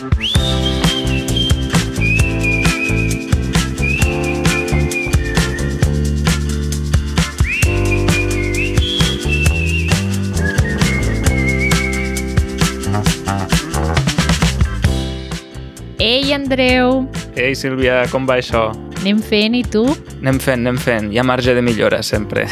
Ei, Andreu, Ei, Sílvia, com va això? anem fent i tu? Anem fent, anem fent. Hi ha marge de millora, sempre.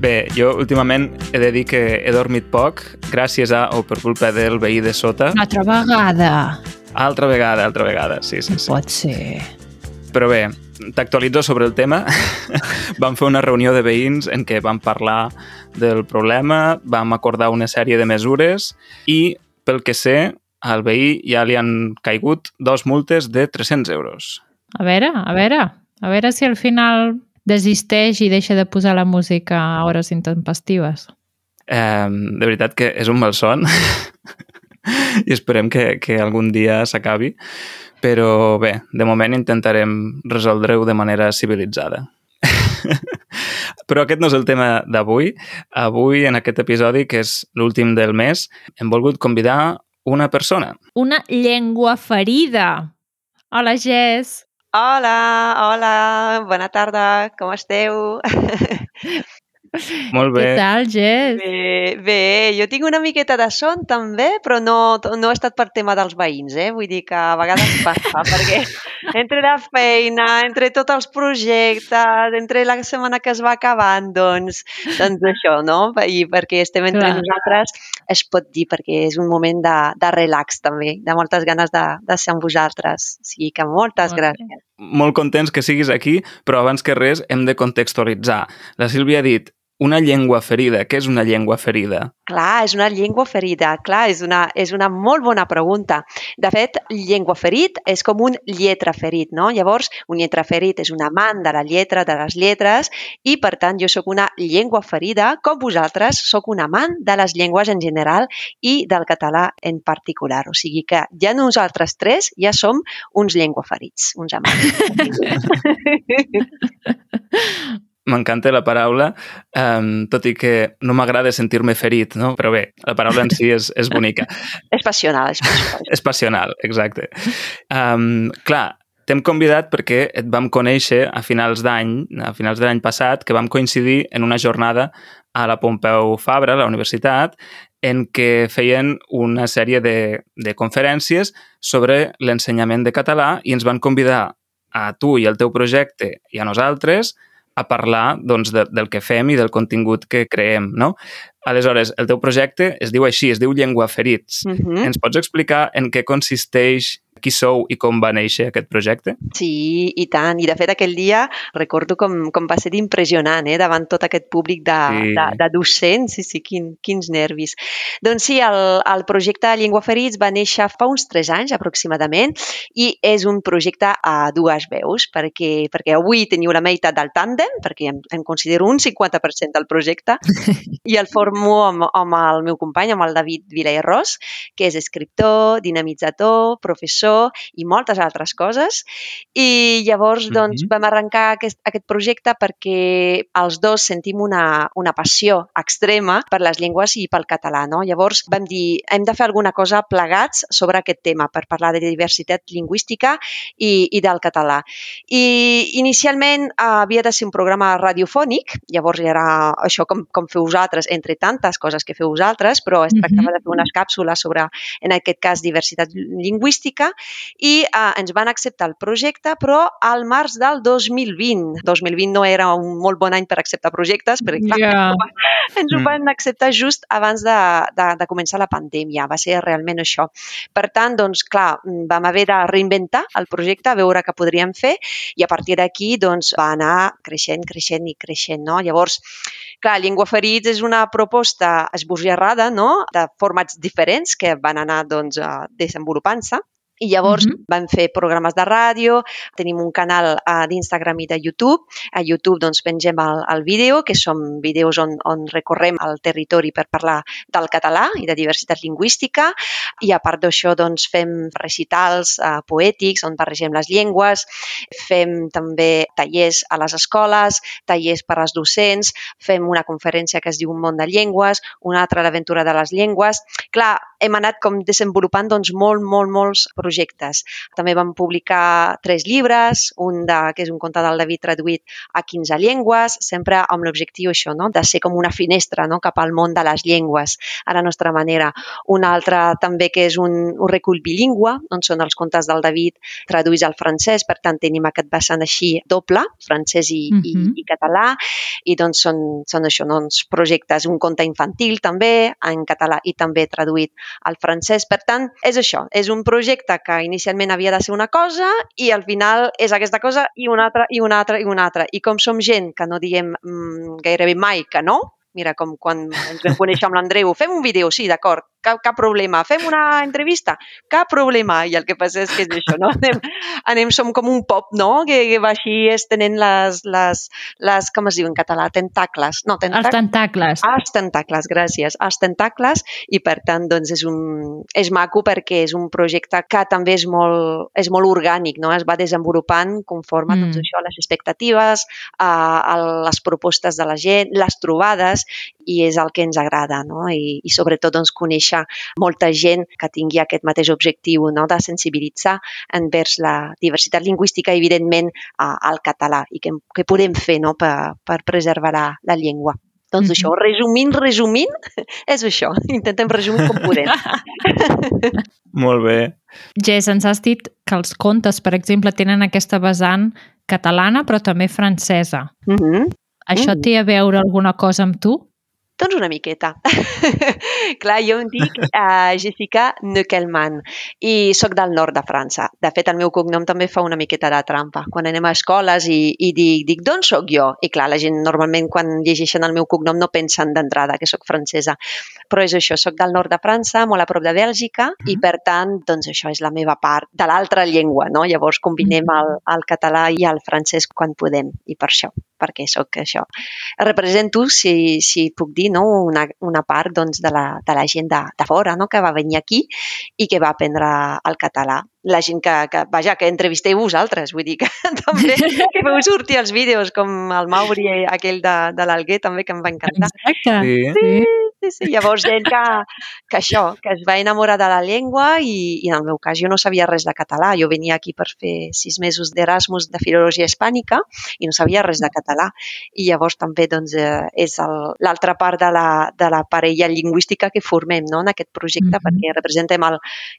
Bé, jo últimament he de dir que he dormit poc gràcies a o per culpa del veí de sota. Una altra vegada. Altra vegada, altra vegada, sí, sí, No sí. pot ser. Però bé, t'actualitzo sobre el tema. vam fer una reunió de veïns en què vam parlar del problema, vam acordar una sèrie de mesures i, pel que sé, al veí ja li han caigut dos multes de 300 euros. A veure, a veure. A veure si al final desisteix i deixa de posar la música a hores intempestives. Eh, de veritat que és un malson i esperem que, que algun dia s'acabi, però bé, de moment intentarem resoldre-ho de manera civilitzada. Però aquest no és el tema d'avui. Avui, en aquest episodi, que és l'últim del mes, hem volgut convidar una persona. Una llengua ferida. Hola, Jess. Hola, hola, bona tarda, com esteu? Molt bé. Què tal, Jess? Bé, bé, jo tinc una miqueta de son també, però no, no ha estat per tema dels veïns, eh? Vull dir que a vegades passa, perquè entre la feina, entre tots els projectes, entre la setmana que es va acabant, doncs, doncs això, no? I perquè estem entre Clar. nosaltres, es pot dir, perquè és un moment de, de relax també, de moltes ganes de, de ser amb vosaltres. O sigui que moltes Molt bé. gràcies. Molt contents que siguis aquí, però abans que res hem de contextualitzar. La Sílvia ha dit una llengua ferida. Què és una llengua ferida? Clar, és una llengua ferida. Clar, és una, és una molt bona pregunta. De fet, llengua ferit és com un lletra ferit, no? Llavors, un lletra ferit és un amant de la lletra, de les lletres, i per tant jo sóc una llengua ferida, com vosaltres, sóc un amant de les llengües en general i del català en particular. O sigui que ja nosaltres tres ja som uns llengua ferits, uns amants. M'encanta la paraula, um, tot i que no m'agrada sentir-me ferit, no? Però bé, la paraula en si és, és bonica. és passional, és passional. És passional, exacte. Um, clar, t'hem convidat perquè et vam conèixer a finals d'any, a finals de l'any passat, que vam coincidir en una jornada a la Pompeu Fabra, a la universitat, en què feien una sèrie de, de conferències sobre l'ensenyament de català i ens van convidar a tu i al teu projecte i a nosaltres a parlar doncs, de, del que fem i del contingut que creem, no? Aleshores, el teu projecte es diu així, es diu Llengua Ferits. Mm -hmm. Ens pots explicar en què consisteix, qui sou i com va néixer aquest projecte? Sí, i tant. I de fet aquell dia recordo com, com va ser impressionant eh? davant tot aquest públic de, Sí. de, de docents. Sí, sí, quin, quins nervis. Doncs sí, el, el projecte Llengua Ferits va néixer fa uns 3 anys aproximadament i és un projecte a dues veus perquè, perquè avui teniu la meitat del tàndem, perquè em, em considero un 50% del projecte i el formo amb, amb el meu company, amb el David Vilaerros, que és escriptor, dinamitzador, professor i moltes altres coses. I llavors doncs, Mhm. vam arrencar aquest, aquest projecte perquè els dos sentim una, una passió extrema per les llengües i pel català. No? Llavors vam dir, hem de fer alguna cosa plegats sobre aquest tema per parlar de diversitat lingüística i, i del català. I inicialment eh, havia de ser un programa radiofònic, llavors era això com, com feu vosaltres, entre tantes coses que feu vosaltres, però es Mhm. tractava de fer unes càpsules sobre, en aquest cas, diversitat lingüística i eh, ens van acceptar el projecte, però al març del 2020. 2020 no era un molt bon any per acceptar projectes, perquè clar, Ja. ens ho Mm. van acceptar just abans de, de, de començar la pandèmia. Va ser realment això. Per tant, doncs, clar, vam haver de reinventar el projecte, veure què podríem fer i a partir d'aquí doncs, va anar creixent, creixent i creixent. No? Llavors, clar, Llengua Ferits és una proposta esbojarrada no? de formats diferents que van anar doncs, desenvolupant-se I llavors Mhm. vam fer programes de ràdio, tenim un canal uh, d'Instagram i de YouTube. A YouTube doncs, pengem el, el vídeo, que són vídeos on, on recorrem el territori per parlar del català i de diversitat lingüística. I a part d'això doncs, fem recitals uh, poètics on barregem les llengües, fem també tallers a les escoles, tallers per als docents, fem una conferència que es diu Un món de llengües, una altra l'aventura de les llengües. Clar, hem anat com desenvolupant doncs, molt, molt, molts projectes. També vam publicar tres llibres, un de, que és un conte del David traduït a 15 llengües, sempre amb l'objectiu això, no? de ser com una finestra no? cap al món de les llengües, a la nostra manera. Un altre també que és un, un recull bilingüe, on són els contes del David traduïts al francès, per tant tenim aquest vessant així doble, francès i, uh -huh. Mhm. i, i català, i doncs són, són això, doncs, projectes, un conte infantil també, en català i també traduït al francès. Per tant, és això, és un projecte que inicialment havia de ser una cosa i al final és aquesta cosa i una altra, i una altra, i una altra. I com som gent que no diem mm, gairebé mai que no, mira, com quan ens vam conèixer amb l'Andreu, fem un vídeo, sí, d'acord, cap, cap problema, fem una entrevista, cap problema, i el que passa és que és això, no? Anem, anem som com un pop, no?, que, que va així estenent les, les, les, com es diu en català, tentacles, no, Els tentacles, els tentacles, gràcies, els tentacles i per tant doncs és, un, és maco perquè és un projecte que també és molt, és molt orgànic, no? es va desenvolupant conforme Mm. doncs, això, a les expectatives, a, a les propostes de la gent, les trobades i és el que ens agrada no? I, i sobretot doncs, conèixer molta gent que tingui aquest mateix objectiu no? de sensibilitzar envers la diversitat lingüística evidentment a, al català i què, què podem fer no? per, per preservar la, la llengua. Doncs Mhm. això, resumint, resumint, és això. Intentem resumir com podem. Molt bé. Jess, ens has dit que els contes, per exemple, tenen aquesta vessant catalana, però també francesa. Mm -hmm. Això Mm. té a veure alguna cosa amb tu? Doncs una miqueta. Clar, jo em dic uh, Jessica Neukelman i sóc del nord de França. De fet, el meu cognom també fa una miqueta de trampa. Quan anem a escoles i, i dic, dic d'on sóc jo? I clar, la gent normalment quan llegeixen el meu cognom no pensen d'entrada que sóc francesa. Però és això, sóc del nord de França, molt a prop de Bèlgica, i per tant, doncs això és la meva part de l'altra llengua, no? Llavors combinem el, el català i el francès quan podem, i per això, perquè sóc això. Represento, si, si puc dir, no? una, una part doncs, de, la, de la gent de, de fora no? que va venir aquí i que va aprendre el català. La gent que, que vaja, que entrevisteu vosaltres, vull dir que també que veu sortir els vídeos com el Mauri, aquell de, de l'Alguer, també, que em va encantar. Exacte. Sí. sí. Sí, sí. Llavors, gent que, que això, que es va enamorar de la llengua i, i en el meu cas jo no sabia res de català. Jo venia aquí per fer sis mesos d'Erasmus de filologia hispànica i no sabia res de català. I llavors també doncs, eh, és el- l'altra part de la, de la parella lingüística que formem no? en aquest projecte Mhm. perquè representem, el,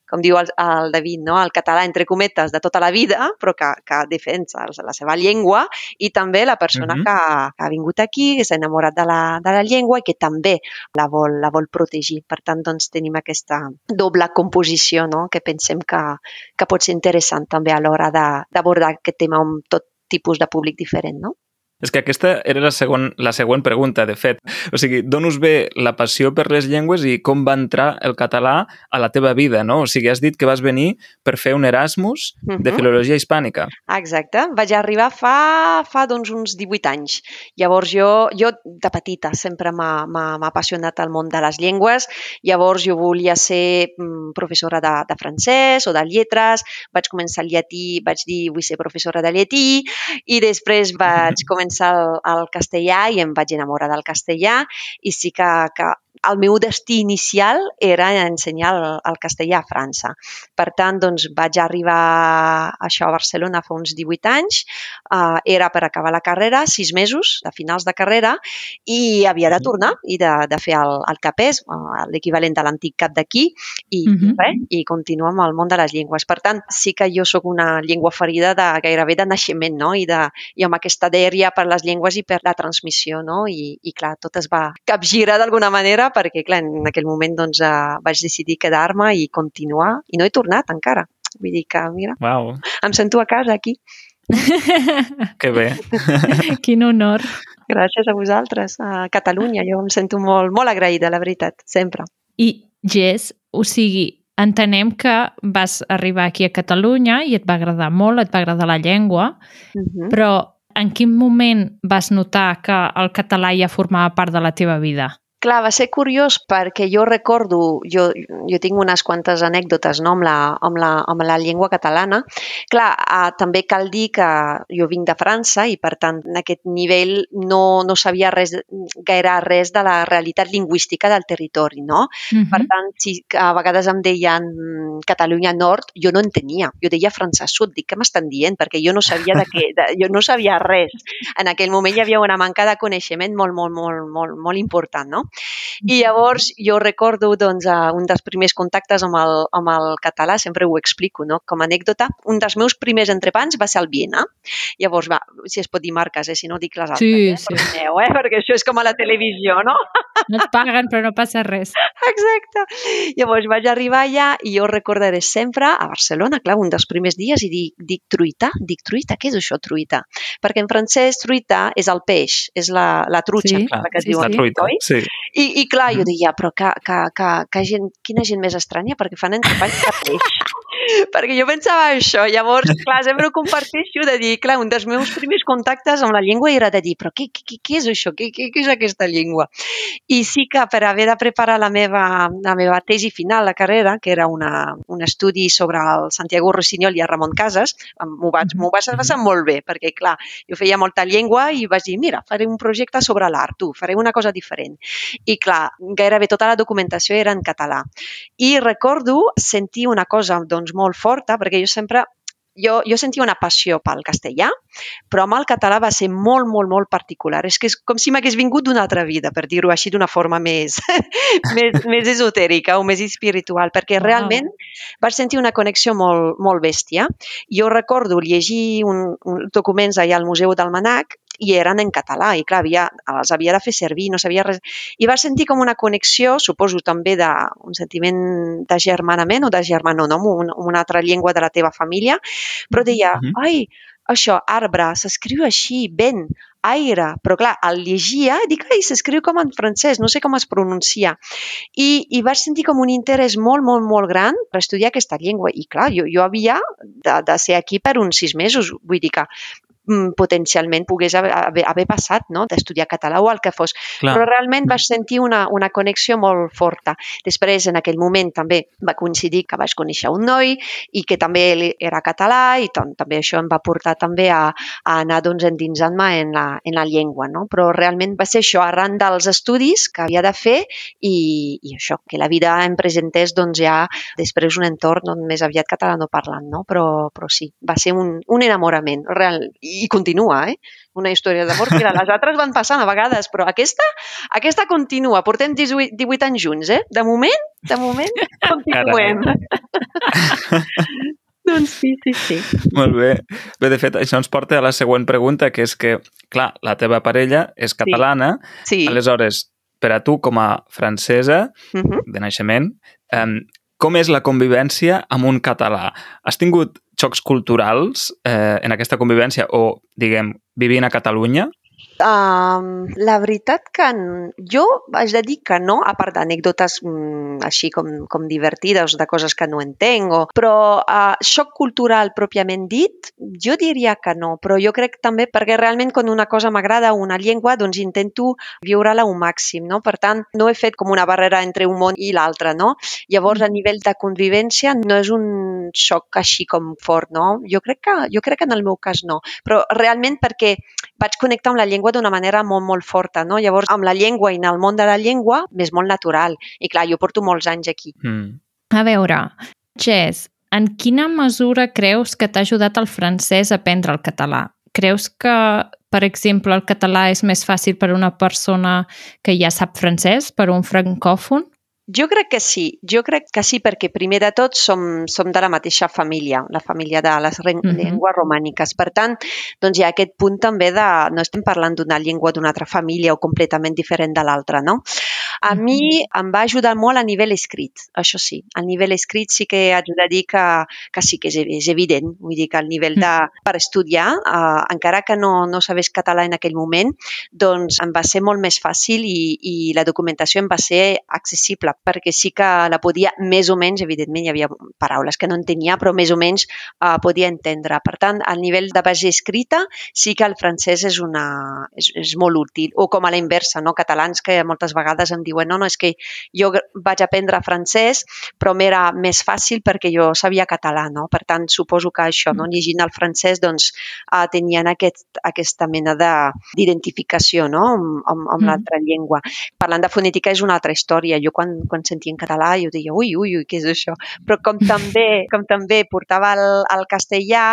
com diu el, el David, no? el català entre cometes de tota la vida, però que, que defensa la seva llengua i també la persona Mhm. que, que ha vingut aquí, que s'ha enamorat de la, de la llengua i que també la vol, la vol protegir. Per tant, doncs, tenim aquesta doble composició no? que pensem que, que pot ser interessant també a l'hora de- d'abordar aquest tema amb tot tipus de públic diferent. No? És que aquesta era la, segon, la següent pregunta, de fet. O sigui, d'on us ve la passió per les llengües i com va entrar el català a la teva vida, no? O sigui, has dit que vas venir per fer un Erasmus de Mhm. filologia hispànica. Exacte. Vaig arribar fa, fa doncs, uns 18 anys. Llavors jo, jo de petita sempre m'ha apassionat el món de les llengües. Llavors jo volia ser mm, professora de, de francès o de lletres. Vaig començar el llatí, vaig dir vull ser professora de llatí i després vaig començar el, el castellà i em vaig enamorar del castellà i sí que, que el meu destí inicial era ensenyar el, el castellà a França. Per tant, doncs, vaig arribar a això a Barcelona fa uns 18 anys. Uh, era per acabar la carrera, sis mesos de finals de carrera, i havia de tornar i de, de fer el, el CAPES, uh, l'equivalent de l'antic CAP d'aquí, i, uh. -huh. res, i continuar amb el món de les llengües. Per tant, sí que jo sóc una llengua ferida de gairebé de naixement, no? I, de, i amb aquesta dèria per les llengües i per la transmissió, no? I, i clar, tot es va capgirar d'alguna manera perquè, clar, en aquell moment doncs, uh, vaig decidir quedar-me i continuar, i no he tornat encara. Vull dir que, mira, Uau, em sento a casa aquí. que bé. Quin honor. Gràcies a vosaltres, a Catalunya. Jo em sento molt, molt agraïda, la veritat, sempre. I, Jess, o sigui, entenem que vas arribar aquí a Catalunya i et va agradar molt, et va agradar la llengua, Uh -huh. però en quin moment vas notar que el català ja formava part de la teva vida? Clar, va ser curiós perquè jo recordo, jo, jo tinc unes quantes anècdotes no, amb, la, amb, la, amb la llengua catalana. Clar, eh, també cal dir que jo vinc de França i per tant en aquest nivell no, no sabia res, gaire res de la realitat lingüística del territori, no? Uh -huh. Per tant, si a vegades em deien mm, Catalunya Nord, jo no entenia. Jo deia França Sud, dic què m'estan dient? Perquè jo no sabia de què, de, jo no sabia res. En aquell moment hi havia una manca de coneixement molt, molt, molt, molt, molt important, no? I llavors jo recordo doncs, un dels primers contactes amb el, amb el català, sempre ho explico no? com a anècdota, un dels meus primers entrepans va ser al Viena. Llavors, va, si es pot dir marques, eh? si no dic les altres, Sí, eh? sí. Perdoneu, eh? perquè això és com a la televisió, no? No et paguen, però no passa res. Exacte. Llavors vaig arribar allà i jo recordaré sempre a Barcelona, clar, un dels primers dies, i dic, dic truita, dic truita, què és això truita? Perquè en francès truita és el peix, és la, la trutxa, Sí, la que es sí, diu La aquí, truita, oi? sí. I, I clar, jo Mhm. deia, però que, que, que, que gent, quina gent més estranya, perquè fan entrepans de peix. Perquè jo pensava això, llavors, clar, sempre ho comparteixo de dir, clar, un dels meus primers contactes amb la llengua era de dir, però què, què, què és això? Què, què, què és aquesta llengua? I sí que per haver de preparar la meva, la meva tesi final, la carrera, que era una, un estudi sobre el Santiago Rossinyol i el Ramon Casas, m'ho vaig, vaig passar molt bé, perquè clar, jo feia molta llengua i vaig dir, mira, faré un projecte sobre l'art, tu, faré una cosa diferent. I clar, gairebé tota la documentació era en català. I recordo sentir una cosa doncs, molt forta, perquè jo sempre jo, jo sentia una passió pel castellà, però amb el català va ser molt, molt, molt particular. És que és com si m'hagués vingut d'una altra vida, per dir-ho així d'una forma més, més, més esotèrica o més espiritual, perquè Wow. realment vaig sentir una connexió molt, molt bèstia. Jo recordo llegir un, un documents allà al Museu del Manac i eren en català i clar, havia, els havia de fer servir, no sabia res. I vaig sentir com una connexió, suposo també d'un sentiment de germanament o de germanonom, un, una altra llengua de la teva família, però deia, Mhm. ai, això, arbre, s'escriu així, vent, aire, però clar, el llegia, dic, ai, s'escriu com en francès, no sé com es pronuncia. I, I vaig sentir com un interès molt, molt, molt gran per estudiar aquesta llengua. I clar, jo, jo havia de, de ser aquí per uns sis mesos, vull dir que potencialment pogués haver, haver, haver passat, no?, d'estudiar català o el que fos. Clar. Però realment vaig sentir una, una connexió molt forta. Després, en aquell moment, també va coincidir que vaig conèixer un noi i que també ell era català i tam també això em va portar també a, a anar doncs, endinsant-me en, la, en la llengua. No? Però realment va ser això, arran dels estudis que havia de fer i, i això, que la vida em presentés doncs, ja després un entorn doncs, més aviat catalanoparlant. No? Però, però sí, va ser un, un enamorament real i continua, eh? una història d'amor. Mira, les altres van passant a vegades, però aquesta, aquesta continua. Portem 18, 18 anys junts, eh? De moment, de moment, continuem. doncs sí, sí, sí. Molt bé. Bé, de fet, això ens porta a la següent pregunta, que és que, clar, la teva parella és catalana, Sí. aleshores, per a tu, com a francesa Uh -huh. de naixement, eh, com és la convivència amb un català? Has tingut xocs culturals eh, en aquesta convivència o, diguem, vivint a Catalunya? Um, la veritat que jo haig de dir que no, a part d'anècdotes mm, així com, com divertides, de coses que no entenc, o... però uh, xoc cultural pròpiament dit, jo diria que no, però jo crec també perquè realment quan una cosa m'agrada, una llengua, doncs intento viure-la un màxim, no? Per tant, no he fet com una barrera entre un món i l'altre, no? Llavors, a nivell de convivència, no és un xoc així com fort, no? Jo crec que, jo crec que en el meu cas no, però realment perquè vaig connectar amb la llengua d'una manera molt, molt forta, no? Llavors, amb la llengua i en el món de la llengua m'és molt natural. I clar, jo porto molts anys aquí. Mm. A veure, Jess, en quina mesura creus que t'ha ajudat el francès a aprendre el català? Creus que, per exemple, el català és més fàcil per a una persona que ja sap francès, per a un francòfon? Jo crec que sí, jo crec que sí, perquè primer de tot som, som de la mateixa família, la família de les uh Mhm. llengües romàniques. Per tant, doncs hi ha aquest punt també de... No estem parlant d'una llengua d'una altra família o completament diferent de l'altra, no? A mi em va ajudar molt a nivell escrit, això sí. A nivell escrit sí que haig de dir que, que sí que és, és evident. Vull dir que al nivell de... per estudiar, eh, encara que no, no sabés català en aquell moment, doncs em va ser molt més fàcil i, i la documentació em va ser accessible, perquè sí que la podia més o menys, evidentment hi havia paraules que no entenia, però més o menys eh, podia entendre. Per tant, al nivell de base escrita sí que el francès és, una, és, és molt útil. O com a la inversa, no? catalans que moltes vegades em diuen no, no, és que jo vaig aprendre francès, però m'era més fàcil perquè jo sabia català, no? Per tant, suposo que això, no? llegint el francès, doncs, eh, tenien aquest, aquesta mena d'identificació no? amb, amb, amb mm. l'altra llengua. Parlant de fonètica és una altra història. Jo quan, quan sentia en català jo deia ui, ui, ui, què és això? Però com també, com també portava el, el castellà,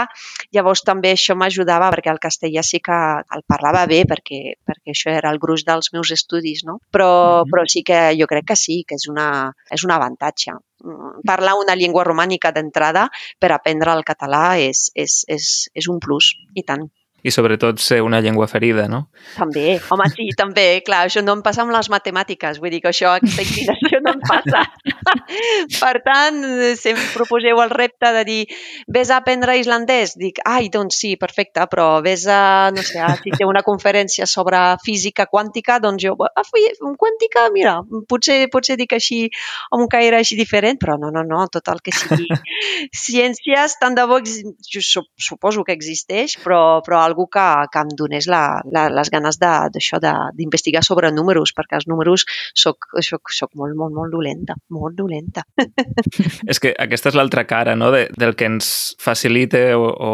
llavors també això m'ajudava perquè el castellà sí que el parlava bé perquè, perquè això era el gruix dels meus estudis, no? Però, mm -hmm. però sí que jo crec que sí, que és, una, és un avantatge. Mm, parlar una llengua romànica d'entrada per aprendre el català és, és, és, és un plus, i tant i sobretot ser una llengua ferida, no? També, home, sí, també, clar, això no em passa amb les matemàtiques, vull dir que això, aquesta inclinació no em passa. per tant, si em proposeu el repte de dir, vés a aprendre islandès, dic, ai, doncs sí, perfecte, però vés a, no sé, si té una conferència sobre física quàntica, doncs jo, ah, quàntica, mira, potser, potser dic així, amb un caire així diferent, però no, no, no, tot el que sigui ciències, tant de bo, jo suposo que existeix, però, però algú que, que em donés la, la, les ganes d'això, d'investigar sobre números, perquè els números soc, soc, soc molt, molt, molt dolenta, molt dolenta. És que aquesta és l'altra cara, no?, de, del que ens facilita o, o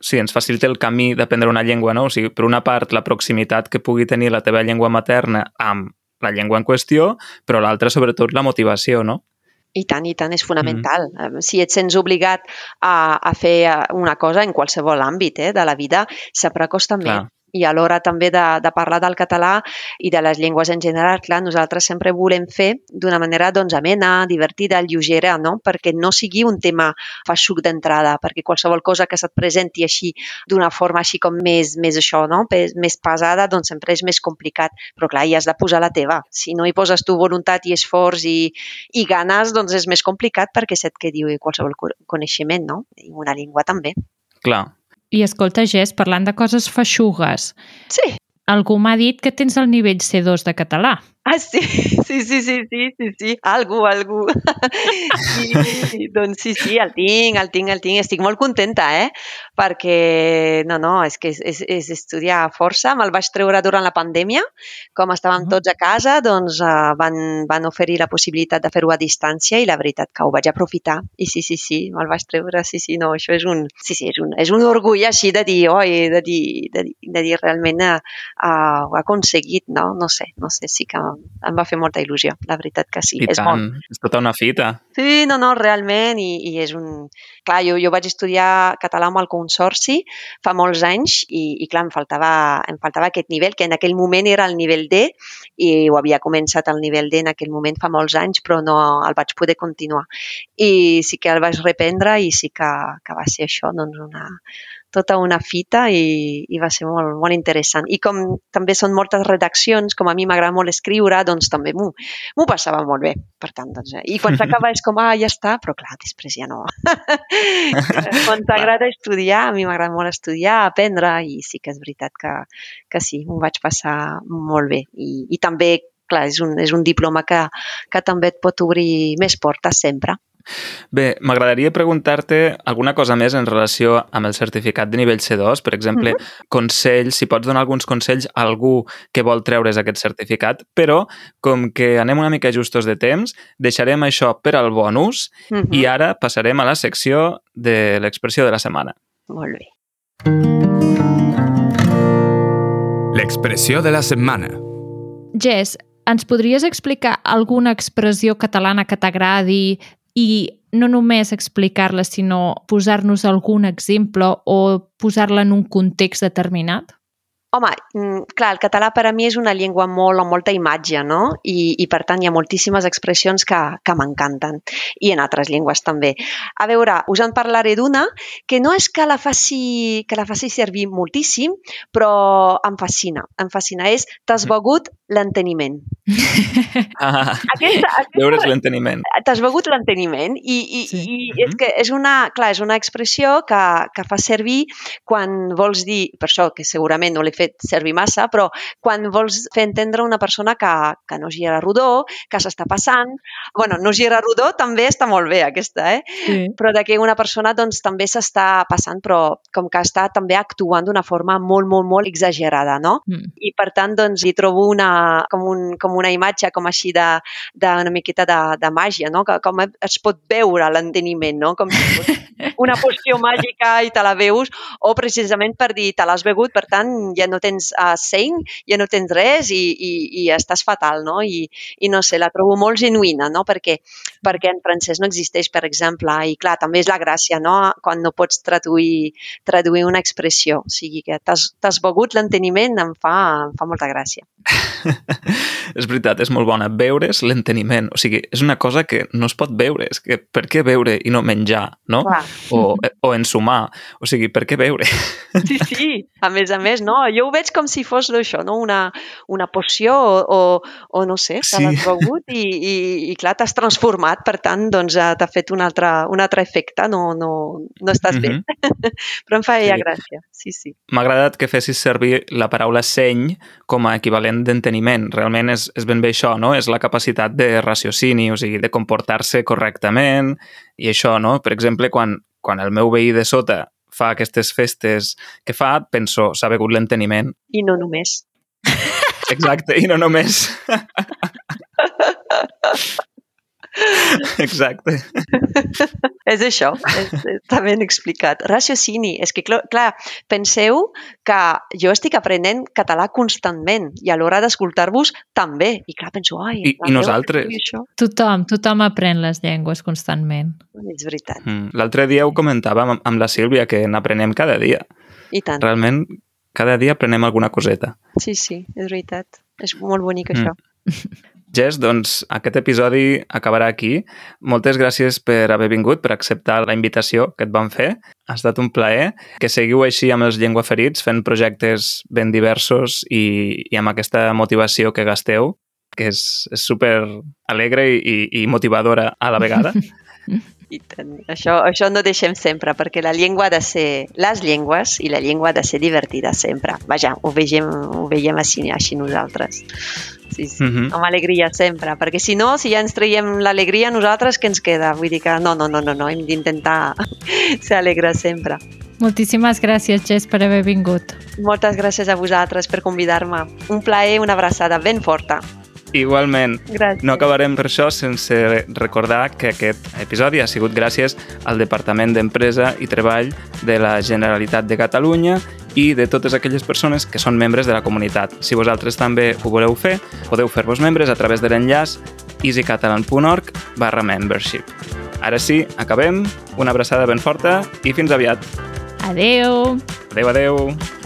sí, ens facilita el camí d'aprendre una llengua, no? O sigui, per una part, la proximitat que pugui tenir la teva llengua materna amb la llengua en qüestió, però l'altra, sobretot, la motivació, no? I tant, i tant, és fonamental. Mm -hmm. Si et sents obligat a, a fer eh, una cosa en qualsevol àmbit eh, de la vida, sempre costa més. I a l'hora també de, de parlar del català i de les llengües en general, clar, nosaltres sempre volem fer d'una manera doncs, amena, divertida, lleugera, no? perquè no sigui un tema feixuc d'entrada, perquè qualsevol cosa que se't presenti així d'una forma així com més, més això, no? més pesada, doncs sempre és més complicat. Però clar, hi has de posar la teva. Si no hi poses tu voluntat i esforç i, i ganes, doncs és més complicat perquè se't quedi qualsevol coneixement, no? I una llengua també. Clar, i escolta, Jess, parlant de coses feixugues. Sí. Algú m'ha dit que tens el nivell C2 de català. Ah, sí, sí, sí, sí, sí, sí, sí. algú, algú. I, doncs sí, sí, el tinc, el tinc, el tinc. Estic molt contenta, eh? Perquè, no, no, és que és, és, és estudiar força. Me'l vaig treure durant la pandèmia. Com estàvem tots a casa, doncs uh, van, van oferir la possibilitat de fer-ho a distància i la veritat que ho vaig aprofitar. I sí, sí, sí, me'l vaig treure, sí, sí, no, això és un, sí, sí, és un, és un orgull així de dir, oi, de dir, de dir, de dir realment uh, uh, ho ha aconseguit, no? No sé, no sé, sí que em va fer molta il·lusió, la veritat que sí. I és tant, molt... és tota una fita. Sí, no, no, realment, i, i és un... Clar, jo, jo vaig estudiar català amb el Consorci fa molts anys i, i clar, em faltava, em faltava aquest nivell, que en aquell moment era el nivell D i ho havia començat al nivell D en aquell moment fa molts anys, però no el vaig poder continuar. I sí que el vaig reprendre i sí que, que va ser això, doncs una, tota una fita i, i va ser molt, molt interessant. I com també són moltes redaccions, com a mi m'agrada molt escriure, doncs també m'ho passava molt bé. Per tant, doncs, eh? I quan s'acaba és com, ah, ja està, però clar, després ja no. quan t'agrada estudiar, a mi m'agrada molt estudiar, aprendre, i sí que és veritat que, que sí, m'ho vaig passar molt bé. I, i també, clar, és un, és un diploma que, que també et pot obrir més portes sempre. Bé, m'agradaria preguntar-te alguna cosa més en relació amb el certificat de nivell C2, per exemple, mm -hmm. consells, si pots donar alguns consells a algú que vol treure's aquest certificat, però com que anem una mica justos de temps, deixarem això per al bonus mm -hmm. i ara passarem a la secció de l'expressió de la setmana. Molt bé. L'expressió de la setmana. Jess, ens podries explicar alguna expressió catalana que t'agradi, i no només explicar-la, sinó posar-nos algun exemple o posar-la en un context determinat? Home, mm, clar, el català per a mi és una llengua molt amb molta imatge, no? I, i per tant hi ha moltíssimes expressions que, que m'encanten. I en altres llengües també. A veure, us en parlaré d'una que no és que la faci, que la faci servir moltíssim, però em fascina. Em fascina. És t'has begut l'enteniment. Ah, Aquesta, aquesta, veure's l'enteniment. t'has begut l'enteniment i, i, Sí. sí. i és que és una, clar, és una expressió que, que fa servir quan vols dir, per això que segurament no l'he fet servir massa, però quan vols fer entendre una persona que, que no gira rodó, que s'està passant, bueno, no gira rodó també està molt bé aquesta, eh? Sí. però de que una persona doncs, també s'està passant, però com que està també actuant d'una forma molt, molt, molt exagerada, no? Mm. I per tant, doncs, hi trobo una, com, un, com una imatge com així de, d'una miqueta de, de màgia, no? Que, com es pot veure l'enteniment, no? Com si fos una poció màgica i te la veus, o precisament per dir, te l'has begut, per tant, ja no tens uh, seny, ja no tens res i, i, i estàs fatal, no? I, I no sé, la trobo molt genuïna, no? Perquè, perquè en francès no existeix, per exemple, i clar, també és la gràcia, no? Quan no pots traduir, traduir una expressió. O sigui que t'has begut l'enteniment, em fa, em fa molta gràcia. és veritat, és molt bona. Veure's l'enteniment. O sigui, és una cosa que no es pot veure. És que per què veure i no menjar, no? Clar. O, o ensumar. O sigui, per què veure? Sí, sí, a més a més, no? Jo ho veig com si fos això, no? Una, una poció o, o, o no sé, te Sí. l'has begut i, i, i clar, t'has transformat, per tant, doncs eh, t'ha fet un altre, un altre efecte, no, no, no estàs bé. Però em feia Sí. gràcia, sí, sí. M'ha agradat que fessis servir la paraula seny com a equivalent d'enteniment. Realment és, és ben bé això, no? És la capacitat de raciocini, o sigui, de comportar-se correctament i això, no? Per exemple, quan, quan el meu veí de sota fa aquestes festes que fa, penso, s'ha begut l'enteniment. I no només. Exacte, i no només... Exacte. És això, és, està ben explicat. Raciocini, és que, cl- clar, penseu que jo estic aprenent català constantment i a l'hora d'escoltar-vos també. I clar, penso, ai... I- i nosaltres? Tothom, tothom aprèn les llengües constantment. És veritat, Mm. L'altre dia ho comentàvem amb, amb la Sílvia, que n'aprenem cada dia. i tant. Realment, cada dia aprenem alguna coseta. Sí, sí, és veritat. És molt bonic, Mm. això. Jess, doncs aquest episodi acabarà aquí. Moltes gràcies per haver vingut, per acceptar la invitació que et van fer. Ha estat un plaer. Que seguiu així amb els llengüaferits, fent projectes ben diversos i, i amb aquesta motivació que gasteu, que és, és super alegre i, i motivadora a la vegada. I tant. Això, això no deixem sempre, perquè la llengua ha de ser... Les llengües i la llengua ha de ser divertida sempre. Vaja, ho veiem, ho veiem així, així nosaltres. Sí, sí. Mhm. Amb alegria sempre, perquè si no, si ja ens traiem l'alegria nosaltres, què ens queda? Vull dir que no, no, no, no, no hem d'intentar ser alegres sempre. Moltíssimes gràcies, Jess, per haver vingut. Moltes gràcies a vosaltres per convidar-me. Un plaer, una abraçada ben forta. Igualment. Gràcies. No acabarem per això sense recordar que aquest episodi ha sigut gràcies al Departament d'Empresa i Treball de la Generalitat de Catalunya i de totes aquelles persones que són membres de la comunitat. Si vosaltres també ho voleu fer, podeu fer-vos membres a través de l'enllaç easycatalan.org barra membership. Ara sí, acabem. Una abraçada ben forta i fins aviat. Adeu! Adeu, adeu.